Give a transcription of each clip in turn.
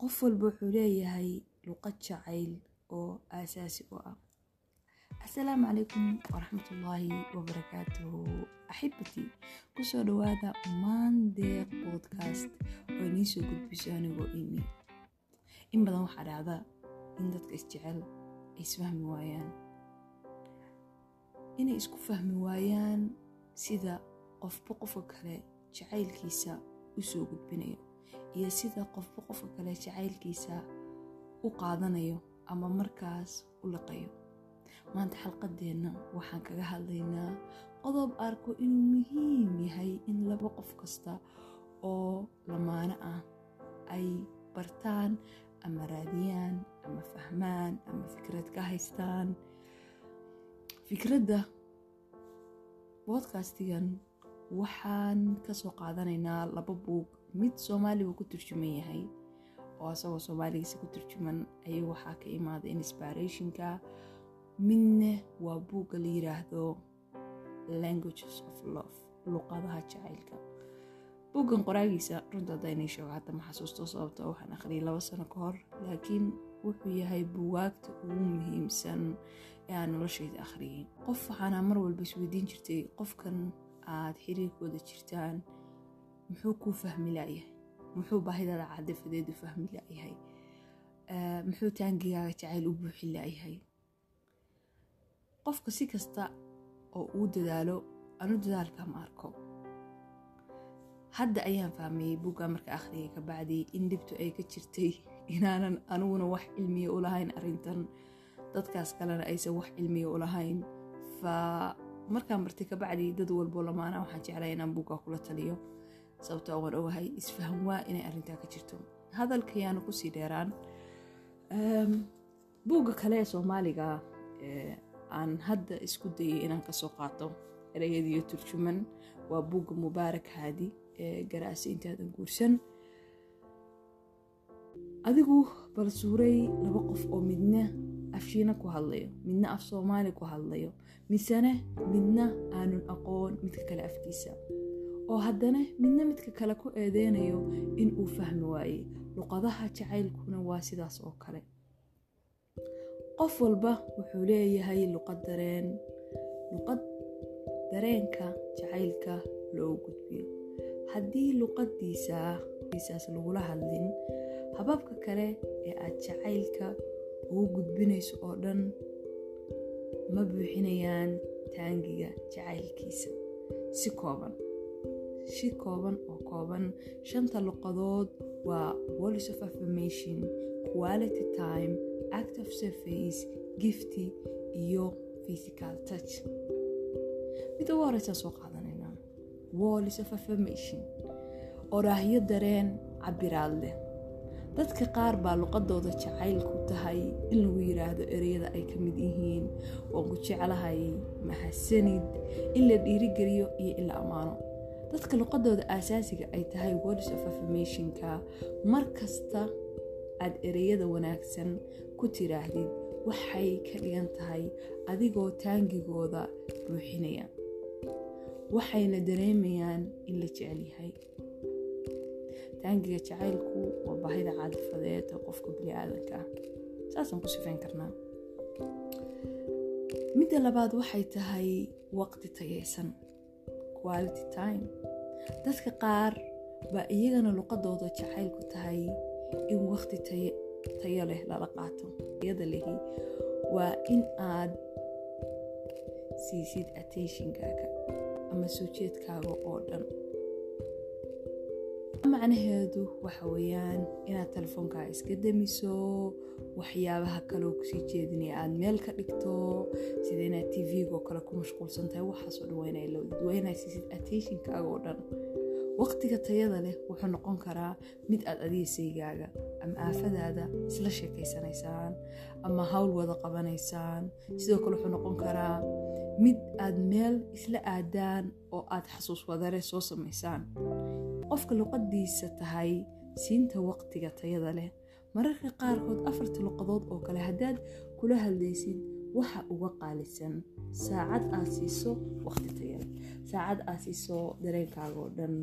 qof walba wuxuu leeyahay luqad jacayl oo aasaasi u ah. Assalaamu calaykum waraxmatullaahi wabarakaatuhu. Axibatii ku soo dhawaada maandeeq podcast oo inii soo gudbiso anigoo imi in badan waxaa dhacda in dadka isjecel ay isfahmi waayaan. Inay isku fahmi waayaan sida qofba qofka kale jacaylkiisa u soo gudbinayo iyo sida qofba qofka kale jacaylkiisa u qaadanayo ama markaas u liqayo. Maanta xalqadeenna waxaan kaga hadlaynaa qodob arko inuu muhiim yahay in laba qof kasta oo lamaano ah ay bartaan ama raadiyaan ama fahmaan ama fikrad ka haystaan. Fikradda bodkastigan waxaan ka soo qaadanaynaa laba buug mid soomaaliga ku turjuman yahay oo asagoo soomaaligiisa ku turjuman ayuu waxaa ka imaaday inspirationka. Midna waa buugga la yiraahdo languages of love luqadaha jacaylka. Buuggan qoraagiisa runta haddaynay sheego hadda ma xasuusto sababto waxaan akhriyay laba sano ka hor laakiin wuxuu yahay buwaagta ugu muhiimsan ee aan noloshayda akhriyay qof waxaana mar walba isweydiin jirtay qofkan aad xiriirkooda jirtaan muxuu kuu fahmi laayahay muxuu baahidada cadifadeed u fahmi laayahay muxuu taangigaaga jacayl u buuxi laayahay qofka si kasta oo uu dadaalo anu dadaalka ma arko. Hadda ayaan fahmayey buugga marka akhriyay kabacdii in dhibtu ay ka jirtay inaanan aniguna wax cilmiya u lahayn arrintan. Dadkaas kalena aysan wax cilmiya u lahayn. Fa markaan bartay kabacdii dad walbo lamaana waxaan jeclaya inaan buugga kula taliyo sababto waan ogahay isfahan waa inay arrintaa ka jirto. Hadalkayaana ku sii dheeraan. Buugga kale ee soomaaliga aan hadda isku dayay inaan ka soo qaato ereyadiyo turjuman waa buugga mubaarak haadi ee garaasa intaadan guursan. Adigu bal suuray laba qof oo midna afshiina ku hadlayo midna af soomaali ku hadlayo misene midna aanun aqoon midka kale afkiisa oo haddana midna midka kale ku eedeynayo in uu fahmi waayey luqadaha jacaylkuna waa sidaas oo kale. Qof walba wuxuu leeyahay luqad dareen luqad dareenka jacaylka loo gudbiyo. Haddii luqadiisaaiisaas lagula hadlin hababka kale ee aad jacaylka ugu gudbinayso oo dhan ma buuxinayaan taangiga jacaylkiisa. Si kooban si kooban oo kooban. Shanta luqadood waa wallis of affirmation quality time act of surface gifty iyo physical touch. Mida ugu horeysaa soo qaadanaynaa wallis of affirmation. Oraahyo dareen cabiraad leh. Dadka qaar baa luqadooda jacaylku tahay in lagu yiraahdo ereyada ay ka mid yihiin waan ku jeclahay mahadsanid in la dhiirigeliyo iyo in la ammaano dadka luqadooda aasaasiga ay tahay wallis of affirmationka. Mar kasta aad ereyada wanaagsan ku tiraahdid waxay ka dhigan tahay adigoo taangigooda buuxinaya. Waxayna dareemayaan in la jecel yahay. Taangiga jacaylku waa baahida caadifadeed ee qofka bini-aadanka ah saasaan ku sifayn karnaa. Midda labaad waxay tahay waqti tayaysan quality time. Dadka qaar baa iyagana luqadooda jacaylku tahay in waqti tayo leh lala qaato. Yada lehi waa in aad siisid attentionkaaga ama soo jeedkaaga oo dhan macnaheedu waxa weeyaan inaad telefoonkaa iska damiso waxyaabaha kaleo ku sii jeedinaya aad meel ka dhigto sida inaad tvgo kale ku mashquulsan tahay waxaasoo dhan waa inaad siisid attentionkaaga oo dhan. Waqtiga tayada leh wuxuu noqon karaa mid aad adiga saygaaga ama aafadaada isla sheekaysanaysaan ama hawl wada qabanaysaan. Sidoo kale wuxuu noqon karaa mid aad meel isla aadaan oo aad xasuus wadare soo samaysaan qofka luqadiisa tahay siinta waqtiga tayada leh. Mararka qaarkood afarta luqadood oo kale haddaad kula hadlaysid waxa uga qaalisan. Saacad aad siiso waqti tayale saacad aad siiso dareenkaaga oo dhan.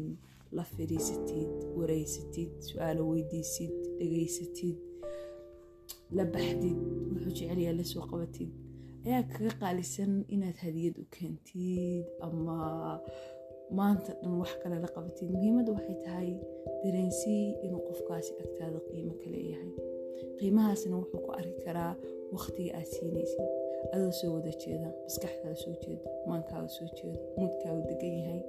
La fadhiisatid wareysatid su'aalo weydiisid dhegaysatid la baxdid wuxuu jecelyaa la soo qabatid. Ayaa kaga qaalisan inaad hadiyad u keentid ama maanta dhan wax kale la qabatid muhiimadda waxay tahay dareensii inuu qofkaasi agtaada qiimo ka leeyahay. Qiimahaasna wuxuu ku arki karaa waqtiga aad siinaysid. Adoo soo wada jeeda maskaxdaada soo jeedo maankaaga soo jeedo mudkaagu degan yahay.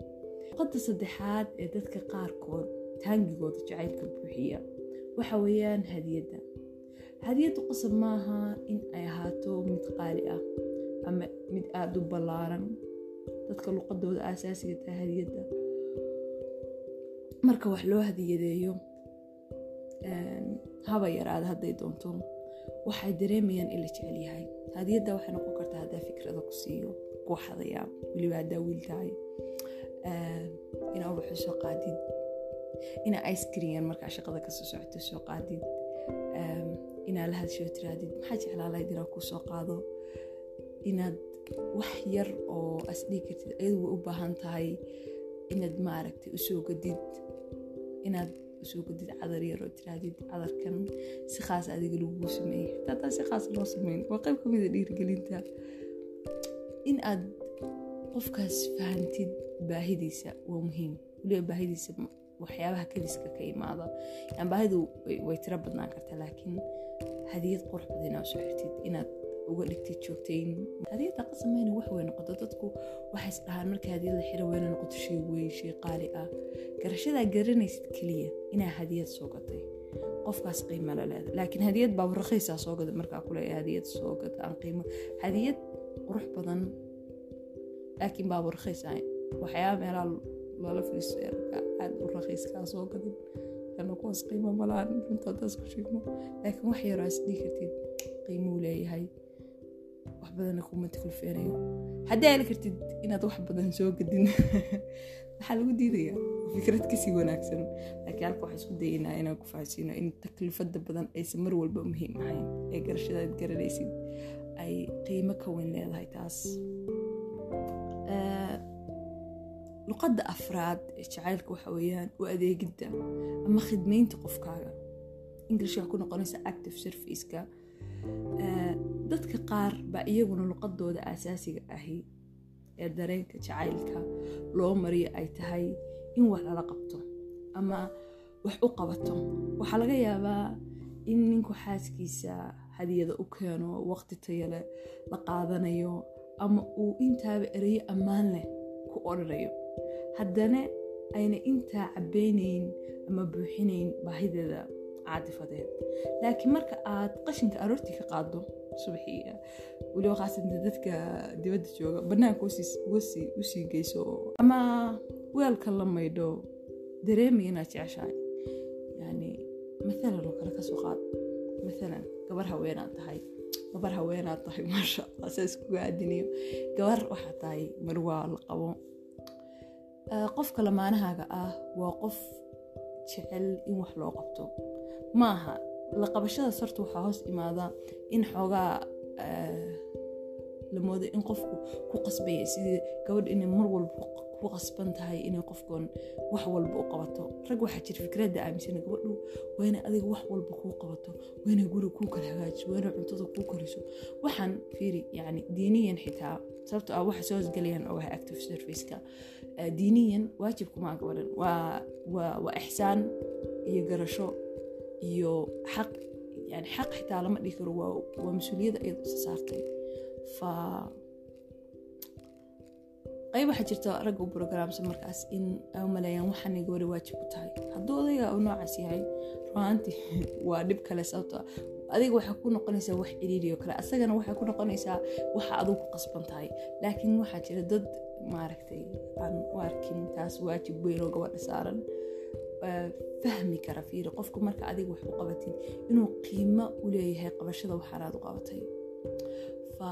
Luqadda saddexaad ee dadka qaarkood taangigooda jacaylka buuxiya waxa weeyaan hadiyadda. Hadiyaddu qasab maaha in ay ahaato mid qaali ah ama mid aada u ballaaran dadka luqadooda aasaasiga tahay hadiyadda. Marka wax loo hadiyadeeyo haba yaraada hadday doonto. Waxay dareemayaan in la jecel yahay. Hadiyadda waxay noqon kartaa haddaa fikrada ku siiyo ku xadaya weliba haddaa wiil tahay. Inaa ubaxu soo qaadid. Inaa ice cream markaa shaqada ka soo socoto soo qaadid. Inaa la hadshoo tiraadid maxaa jeclaa inaa kuu soo qaado inaad wax yar oo as dhigi kartid ayadu way u baahan tahay inaad maaragtay u soo gadid inaad u soo gadid cadar yar tiraadid cadarkan si khaas adiga laguu sameeyey xitaa taa si khaas loo sameyn waa qayb ka mida dhiirigelinta in aad qofkaas fahantid baahidiisa. Waa muhiim. Weliba baahidiisa waxyaabaha kadiska ka imaada. Baahidu way tiro badnaan kartaa laakiin hadiyad qurux badan inaad soo xirtid inaad uga dhigtid joogtayn hadiyadda qasameyna wax wey noqoto dadku waxay is dhahaan markay hadiyad la xiro weyna noqoto shay weyn shay qaali ah. Garashadaa garanaysid keliya inaa hadiyad soo gatay. Qofkaas qiimo la leeda laakiin hadiyad baaba raqiisaa soo gada markaa kule hadiyad soo gada aan qiimo. Hadiyad qurux badan laakiin baaba raqiis ahayn waxyaaba meelaha loola firiisto aad u raqiiskaa soo gadan kana kuwaas qiimo malaan runta ku sheegno laakiin wax yaroo is dhihi kartid qiimuu leeyahay wax badanna kuma takalfeenayo haddii aali kartid inaad wax badan soo gadin maxaa lagu diidayaa fikrad ka sii wanaagsan. Laakiin halka waxaa isku dayaynaa inaan ku fahansiino in taklifada badan aysan mar walba muhiim ahayn ee garashadaad garanaysid ay qiimo ka weyn leedahay taas. Luqadda afraad ee jacaylka waxa weeyaan u adeegidda ama khidmaynta qofkaaga. Waxaa ku noqonaysa active serviceka dadka qaar baa iyaguna luqadooda aasaasiga ahi ee dareenka jacaylka loo mariyo ay tahay in wax lala qabto ama wax u qabato. Waxaa laga yaabaa in ninku xaaskiisa hadiyada u keeno waqti tayale la qaadanayo ama uu intaaba ereyo ammaan leh ku odhanayo haddana ayna intaa cabbeynayn ama buuxinayn baahideeda caatifadeed laakiin marka aad qashinka aroortii ka qaado subaxii weliba qaasanta dadka dibadda jooga bannaanka u sii geyso ama weelka la maydho dareemay inaad jeceshahay. Yani maalan oo kale ka soo qaad. Maalan gabar haweenaad tahay. Gabar haweenaad tahay maasha allah saas kuga aadinayo gabar waxaa tahay marwaa la qabo qofka lamaanahaaga ah waa qof jecel in wax loo qabto maaha. La qabashadaas horta waxaa hoos imaada in xoogaa la moodo in qofku ku qasbaya sidii gabadh inay mar walba ku qasban tahay inay qofkan wax walba u qabato. Rag waxaa jira fikradda aaminsana gabadhu waa adiga wax walba kuu qabato waa guriga kuu kala hagaajiso waa cuntada kuu kariso. Waxaan fiiri yani diiniyan xitaa sababto ah waxa soo hosgelayaan oo active serviceka diiniyan waajibkumaa gabadhan waa waa ixsaan iyo garasho iyo xaq yani xaq xitaa lama dhihi karo waa mas'uuliyadda ayad isa saartay. Fa qayb waxaa jirta ragga u brograamsan markaas in u maleeyaan waxaanay gabadha waajib ku tahay. Hadduu odayga uu noocaas yahay ruaantii waa dhib kale sababto adiga waxay ku noqonaysaa wax ciriiriyo kale asagana waxay ku noqonaysaa waxa adigu ku qasban tahay. Laakiin waxaa jira dad maaragtay aan u arkin taas waajib weyn oo gabadha saaran fahmi kara fiiri. Qofku marka adiga wax u qabatid inuu qiimo u leeyahay qabashada waxaanaad u qabatay. Fa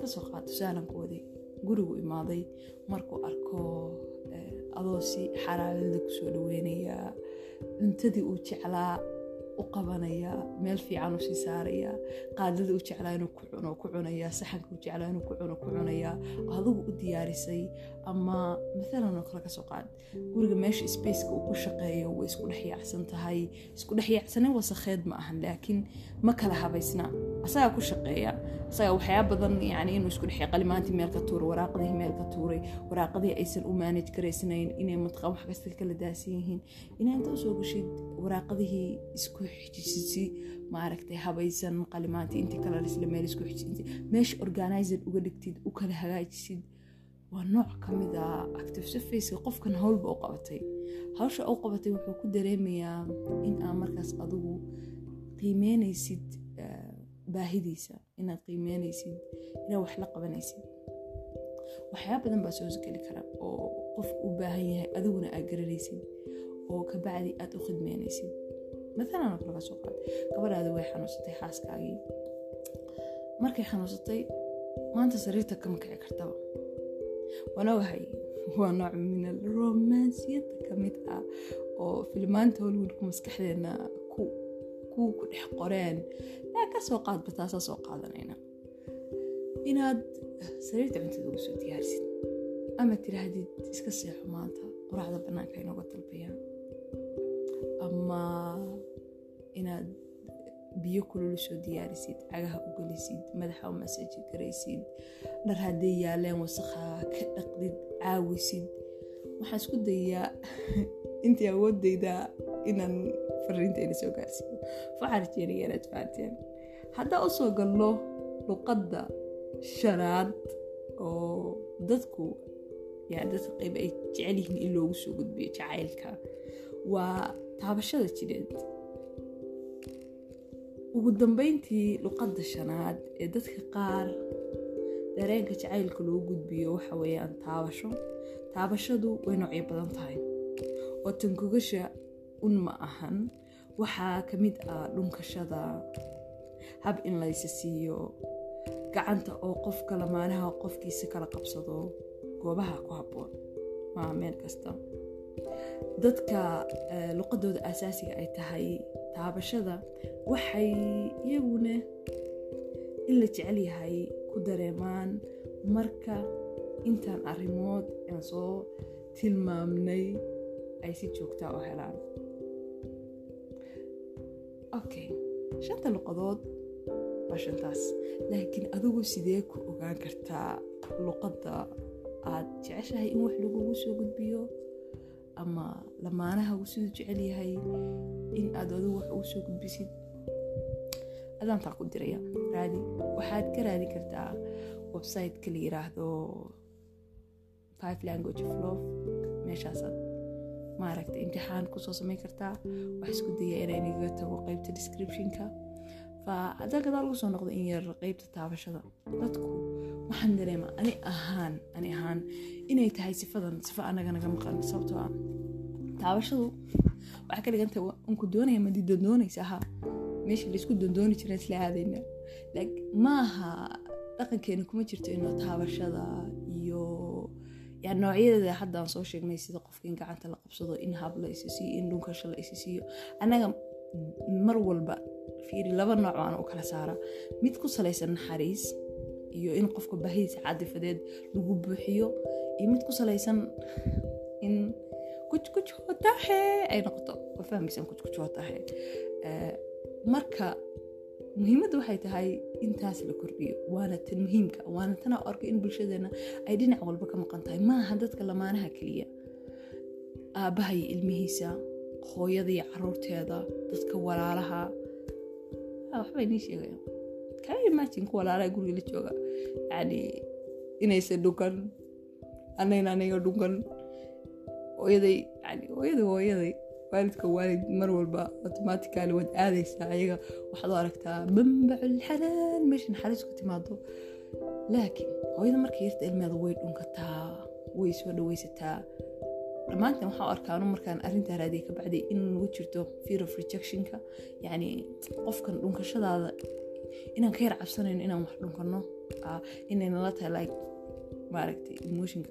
ka soo qaad tusaalankoodii gurigu imaaday. Markuu arko adoo si xaraalada ku soo dhaweynayaa cuntadii uu jeclaa u qabanayaa meel fiican u sii saarayaa qaadada u jeclaa inuu ku cuno ku cunayaa saxanka u jeclaa inuu ku cuno ku cunayaa adigu u diyaarisay ama maalan oo kale ka soo qaad. Guriga meesha spaceka uu ku shaqeeyo way isku dhex yaacsan tahay isku dhex yaacsanin wasakheed ma ahan laakiin ma kala habaysna asagaa ku shaqeeya asagaa waxyaaba badan yani inuu isku dhex qalimaantii meel ka tuuray waraaqadihii meel ka tuuray waraaqadihii aysan u maanaj garaysnayn inay matqan wax kasta kala daasan yihiin. Inaa inta u soo gashid waraaqadihii isku xijisisi maaragtay habaysan qalimaantii intii kala isla meel isku xijisisi meesha organizer uga dhigtid u kala hagaajisid. Waa nooc ka a active surfaceka qofkan howlba u qabatay. Hawsha u qabatay wuxuu ku dareemayaa in aa markaas adigu qiimeynaysid baahidiisa inaad qiimeynaysid inaad wax la qabanaysid. Waxyaaba badan baa soo geli kara oo qofku u baahan yahay adiguna aad garanaysid oo kabacdi aad u khidmeynaysid maalan kalaga soo qaad gabadhaada way xanuunsatay xaaskaagii markay xanuunsatay maanta sariirta kama kici kartaba waan waa nooc min al romansiyada ka mid ah oo filmaanta hollywoodku maskaxdeena ku ku dhex qoreen laa ka soo qaadba taasaa soo qaadanayna inaad sariirta cuntada ugu soo diyaarsid ama tiraahdid iska seexo maanta quraacda bannaanka inooga dalbayaan biyo kululu soo diyaarisid cagaha u gelisid madaxa u masaji garaysid dhar hadday yaaleen wasakhaa ka dhaqdid caawisid. Waxaan isku dayaa intii awoodeyda inaan fariintayna soo gaarsiiyo. Inaad fahanteen haddaa u soo galno luqadda shanaad oo dadku yani dadka qayb ay jecel yihiin in loogu soo gudbiyo jacaylka waa taabashada jidheed ugu dambeyntii luqadda shanaad ee dadka qaar dareenka jacaylka loo gudbiyo waxa weeyaan taabasho. Taabashadu way noocyo badan tahay. Oo tankogasha un ma ahan. Waxaa ka mid ah dhunkashada hab in laysa siiyo gacanta oo qofka lamaanaha qofkiisa kala qabsado goobaha ku habboon. Maa meel kasta. Dadka luqadooda asaasiga ay tahay taabashada waxay iyaguna in la jecel yahay ku dareemaan marka intaan arrimood aan soo tilmaamnay ay si joogtaa u helaan. Okay shanta luqadood waa shantaas. Laakiin adigu sidee ku ogaan kartaa luqadda aad jeceshahay in wax lagugu soo gudbiyo ama lamaanahagu siduu jecel yahay in aad adigu wax ugu soo gudbisid. Adaantaa ku diraya raadi. Waxaad ka raadin kartaa websiteka la yiraahdo five language of love. Meeshaasaad maaragta imtixaan ku soo samayn kartaa. Wax isku daya inay nagaga tago qeybta descriptionka. Fa haddaan gadaal soo noqdo in yar qeybta taabashada. Dadku waxaan dareema ani ahaan ani ahaan inay tahay sifadan sifa anaga naga maqan. Sababtoo ah taabashadu waxaa ka dhiganta unku doonaya ma didoondoonaysa ha meesha laysku doondooni jira isla aadayna. Maaha dhaqankeena kuma jirto inuu taabashada iyo yani noocyadeeda haddaan soo sheegnay sida qofka in gacanta la qabsado in hab la isi in dhunkasho la isi annaga mar walba fiiri laba nooc aan u kala saara mid ku salaysan naxariis iyo in qofka baahidiisa cadifadeed lagu buuxiyo iyo mid ku salaysan in kujkujhootahe ay noqoto. Waa fahmaysan kujkujhootahe marka muhiimadda waxay tahay intaas la kordhiyo waana tan muhiimka waana tana arka in bulshadeena ay dhinac walba ka maqan tahay. Maaha dadka lamaanaha keliya aabbaha iyo ilmihiisa hooyada iyo caruurteeda dadka walaalaha. Waxba inii sheegaya kaa imagine ku walaalaha guriga la jooga yani inaysan dhunkan anayna aniga dhunkan hooyaday yani hooyada hooyaday waalidka waalid mar walba automatically waad aadaysaa ayaga waxaad u aragtaa xanaan meesha naxariis ku timaado. Laakiin hooyada marka yarta ilmeeda way dhunkataa way soo dhawaysataa. Dhammaantan waxaa arkaanu markaan arrintaa raadiya ka bacday in nagu jirto fear of rejectionka. Yacni qofkan dhunkashadaada inaan ka yar cabsanayno inaan wax dhunkano inay nala tahay like maaragtay emotionka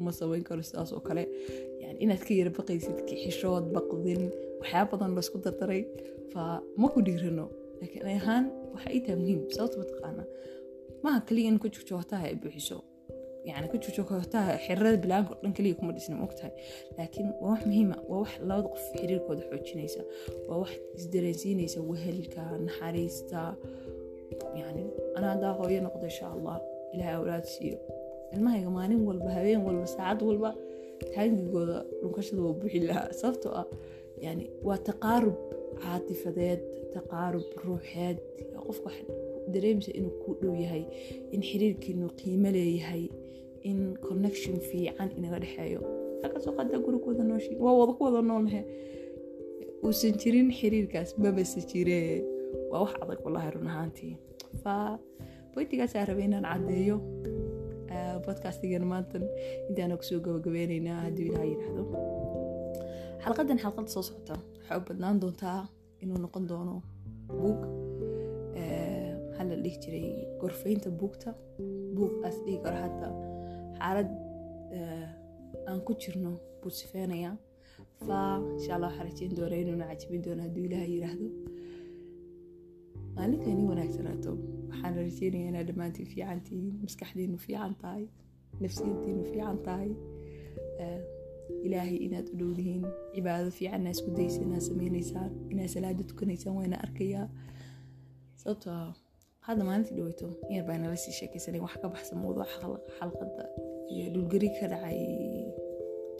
uma samayn karo sidaas oo kale. Yani inaad ka yara baqaysid kixishood baqdin waxyaaba badan la isku dardaray. Fa ma ku dhiirano laakiin ahaan waxa ii tahay muhiim sababta mataqaana maaha kaliya in ku jogjoogtaha ay buuxiso. Yani ku jogjoogtaha xirada bilaanka o dhan kaliya kuma dhisna mogtahay laakiin waa wax muhiima waa wax labada qof xiriirkooda xoojinaysa. Waa wax isdareensiinaysa wehelka naxariista yani ana haddaa hooyo noqdo insha allah ilahay awlaad siiyo ilmahayga maalin walba habeen walba saacad walba taangigooda dhunkashada waa buuxi lahaa sababtoo ah yani waa taqaarub caatifadeed taqaarub ruuxeed qofka wax dareemisa inuu ku dhow yahay in xiriirkiinu qiimo leeyahay in connection fiican inaga dhexeeyo halkaasoo qadaa gurigooda nooshi waa wada ku wada noolnahe uusan jirin xiriirkaas mabase jiree waa wax adag wallahi run ahaantii boytigaasaa rabay inaan caddeeyo bodkastigana maantan intaana ku soo gabagabeyneynaa hadduu ilaha yidhaahdo xalqadan xalqada soo socota waxay u badnaan doontaa inuu noqon doono buug maxaa la dhihi jiray gorfaynta buugta buug aas dhihi karo hadda xaalad aan ku jirno buu sifeynayaa fa insha allah waxaa rajeyn doona inuuna cajabin doono hadduu ilaha yidhaahdo maalinta ni wanaagsanaato waxaan rajeynaya inaad dhammaantiin fiican tihiin maskaxdiinu fiican tahay nafsiyadiinu fiican tahay. Ilaahay inaad u dhowdihiin cibaado fiicanna isku daysa inaad sameynaysaan inaad salaada tukanaysaan waana arkayaa. Sababtoo hadda maalintii dhaweyto yar baa nala sii sheekaysanay wax ka baxsan mawduuca xalqadda iyo dhulgari ka dhacay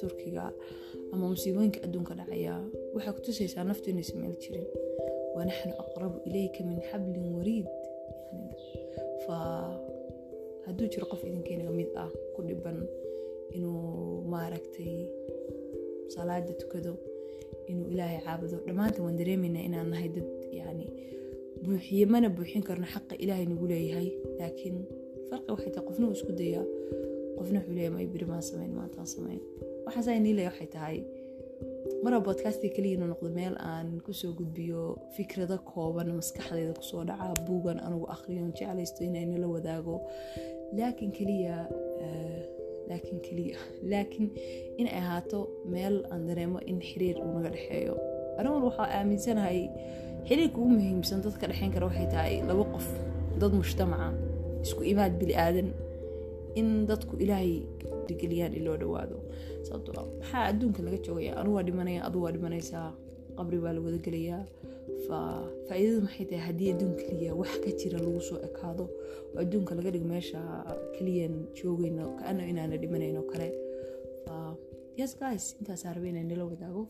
turkiga ama musiibooyinka adduunka dhacaya. Waxay ku tusaysaa naftu inaysan meel jirin wanaxnu aqrabu ilayka min xablin wariid fa hadduu jiro qof idinkeeniga mid ah ku dhiban inuu maaragtay salaada tukado inuu ilaahay caabudo dhammaantan waan dareemaynaa inaan nahay dad yani buuxiye mana buuxin karno xaqa ilaahay nagu leeyahay laakiin farqi waxay tahay qofna uu isku dayaa qofna wuxuu leeyahay may biri maan samayn maantaan samayn waxaas ay niilaya waxay tahay mara bodkastii kaliya inuu noqdo meel aan ku soo gudbiyo fikrado kooban maskaxdayda ku soo dhaca buugan anugu aqriyon jeclaysto inay nala wadaago. Laakiin keliya laakiin keliya laakiin inay ahaato meel aan dareemo in xiriir uu naga dhexeeyo. Anigu waxaa aaminsanahay xiriirka ugu muhiimsan dadka dhexeyn kara waxay tahay laba qof dad mujtamaca isku imaad bili aadan in dadku ilaahay geliyaan in loo dhawaado sababto maxaa adduunka laga joogaya anu waa dhimanaya adu waa dhimanaysaa qabri baa la wada gelayaa fa faa-iidadu maxay tahay haddii adduun keliya wax ka jira lagu soo ekaado? Oo adduunka laga dhigo meesha keliyan joogayno kaana inaana dhimanayno kale. Yes guys intaasaa rabay inaan nila wadaago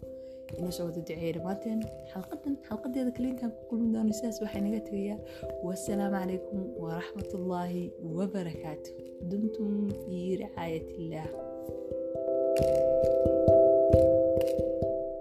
ina wada duceeya dhammaanteen xalqadan xalqadeeda kaliinkan ku kulmi doono sidaas waxay naga tegayaa wasalaamu calaykum waraxmatullaahi wabarakaatu dumtum fi ricaayat illaah